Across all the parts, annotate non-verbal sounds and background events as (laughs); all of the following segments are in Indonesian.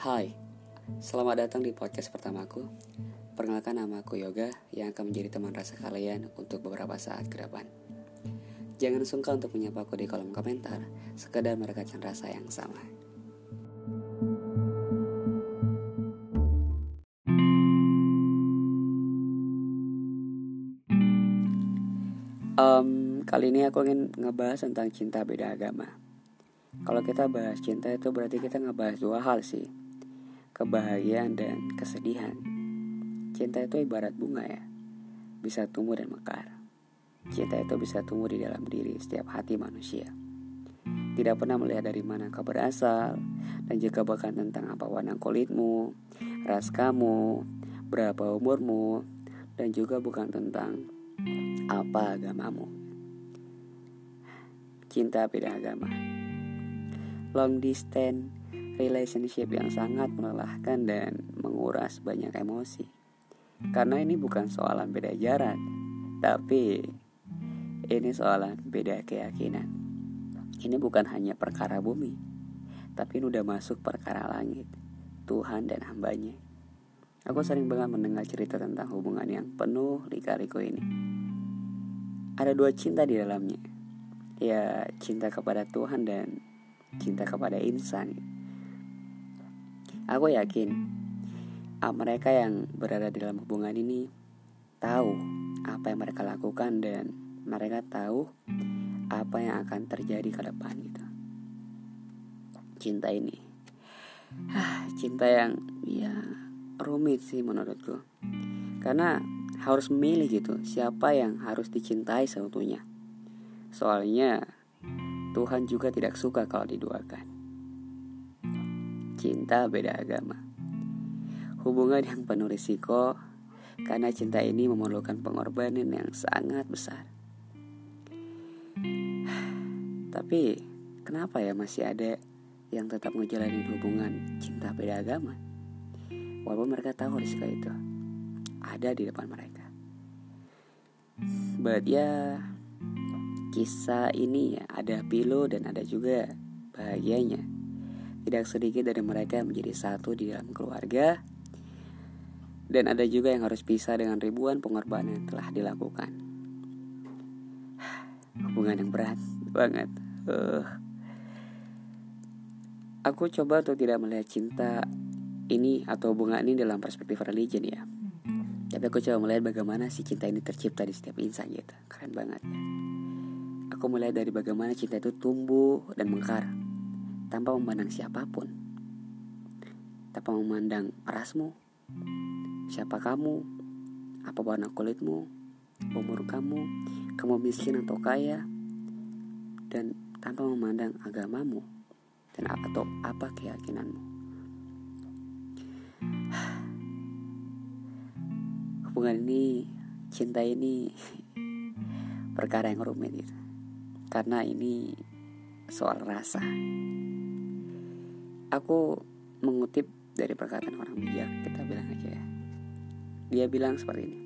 Hai, selamat datang di podcast pertamaku. Perkenalkan nama aku Yoga yang akan menjadi teman rasa kalian untuk beberapa saat ke depan. Jangan sungkan untuk menyapa aku di kolom komentar, sekedar merekatkan rasa yang sama. Um, kali ini aku ingin ngebahas tentang cinta beda agama. Kalau kita bahas cinta itu berarti kita ngebahas dua hal sih. Kebahagiaan dan kesedihan. Cinta itu ibarat bunga ya. Bisa tumbuh dan mekar. Cinta itu bisa tumbuh di dalam diri setiap hati manusia. Tidak pernah melihat dari mana kau berasal dan juga bahkan tentang apa warna kulitmu, ras kamu, berapa umurmu, dan juga bukan tentang apa agamamu. Cinta beda agama. Long distance relationship yang sangat melelahkan dan menguras banyak emosi. Karena ini bukan soalan beda jarak, tapi ini soalan beda keyakinan. Ini bukan hanya perkara bumi, tapi ini udah masuk perkara langit, Tuhan dan hambanya. Aku sering banget mendengar cerita tentang hubungan yang penuh lika-liku ini ada dua cinta di dalamnya ya cinta kepada Tuhan dan cinta kepada insan aku yakin ah, mereka yang berada di dalam hubungan ini tahu apa yang mereka lakukan dan mereka tahu apa yang akan terjadi ke depan gitu cinta ini ah, cinta yang ya rumit sih menurutku karena harus memilih gitu siapa yang harus dicintai seutuhnya. Soalnya Tuhan juga tidak suka kalau diduakan. Cinta beda agama. Hubungan yang penuh risiko karena cinta ini memerlukan pengorbanan yang sangat besar. Tapi kenapa ya masih ada yang tetap ngejalanin hubungan cinta beda agama? Walaupun mereka tahu risiko itu ada di depan mereka. But ya kisah ini ya ada pilu dan ada juga bahagianya. Tidak sedikit dari mereka yang menjadi satu di dalam keluarga dan ada juga yang harus pisah dengan ribuan pengorbanan yang telah dilakukan. Hubungan yang berat banget. Uh. Aku coba untuk tidak melihat cinta ini atau hubungan ini dalam perspektif religion ya. Tapi aku coba melihat bagaimana si cinta ini tercipta di setiap insan gitu. Keren banget ya. Aku melihat dari bagaimana cinta itu tumbuh dan mekar tanpa memandang siapa pun. Tanpa memandang rasmu, siapa kamu, apa warna kulitmu, umur kamu, kamu miskin atau kaya, dan tanpa memandang agamamu dan atau apa keyakinanmu. hubungan ini cinta ini (laughs) perkara yang rumit gitu karena ini soal rasa aku mengutip dari perkataan orang bijak kita bilang aja ya. Dia bilang seperti ini.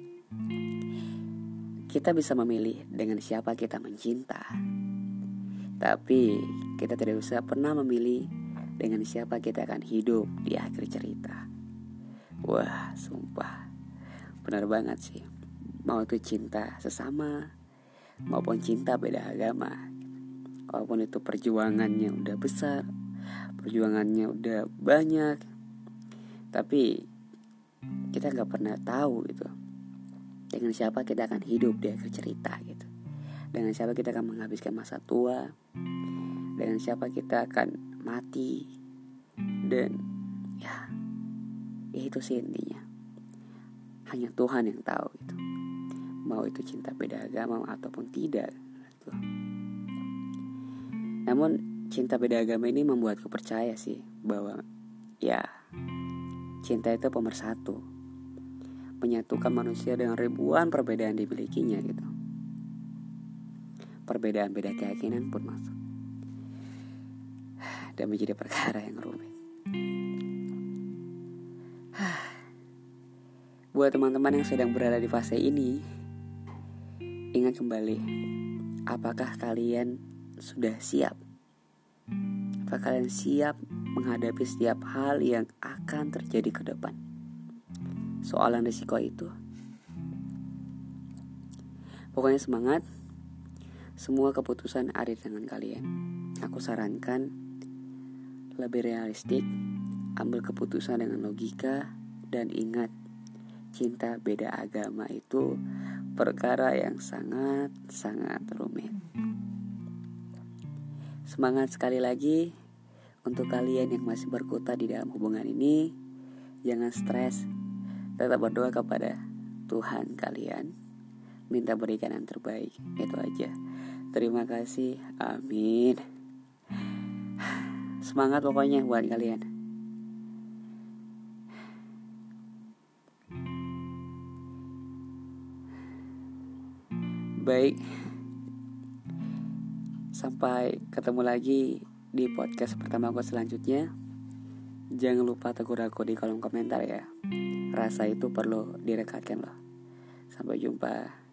Kita bisa memilih dengan siapa kita mencinta. Tapi kita tidak bisa pernah memilih dengan siapa kita akan hidup di akhir cerita. Wah sumpah. Benar banget sih. Mau itu cinta sesama maupun cinta beda agama. Walaupun itu perjuangannya udah besar perjuangannya udah banyak. Tapi kita nggak pernah tahu gitu dengan siapa kita akan hidup di akhir cerita gitu. Dengan siapa kita akan menghabiskan masa tua. Dengan siapa kita akan mati. Dan ya, ya itu sih intinya. Hanya Tuhan yang tahu itu mau itu cinta beda agama ataupun tidak. Gitu. namun cinta beda agama ini membuatku percaya sih bahwa ya cinta itu pemersatu. Menyatukan manusia dengan ribuan perbedaan dimilikinya gitu. Perbedaan beda keyakinan pun masuk. (sighs) Dan menjadi perkara yang rumit. (sighs) Buat teman-teman yang sedang berada di fase ini, ingat kembali, apakah kalian sudah siap? Apakah kalian siap menghadapi setiap hal yang akan terjadi ke depan. Soalan risiko itu. Pokoknya semangat. Semua keputusan ada di tangan kalian. Aku sarankan lebih realistik, ambil keputusan dengan logika dan ingat cinta beda agama itu perkara yang sangat-sangat rumit. Semangat sekali lagi untuk kalian yang masih berkutat di dalam hubungan ini. Jangan stres, tetap berdoa kepada Tuhan kalian. Minta berikan yang terbaik, itu aja. Terima kasih, amin. Semangat pokoknya buat kalian. Baik, Sampai ketemu lagi di podcast pertama gue selanjutnya. Jangan lupa tegur aku di kolom komentar ya. Rasa itu perlu direkatkan loh. Sampai jumpa.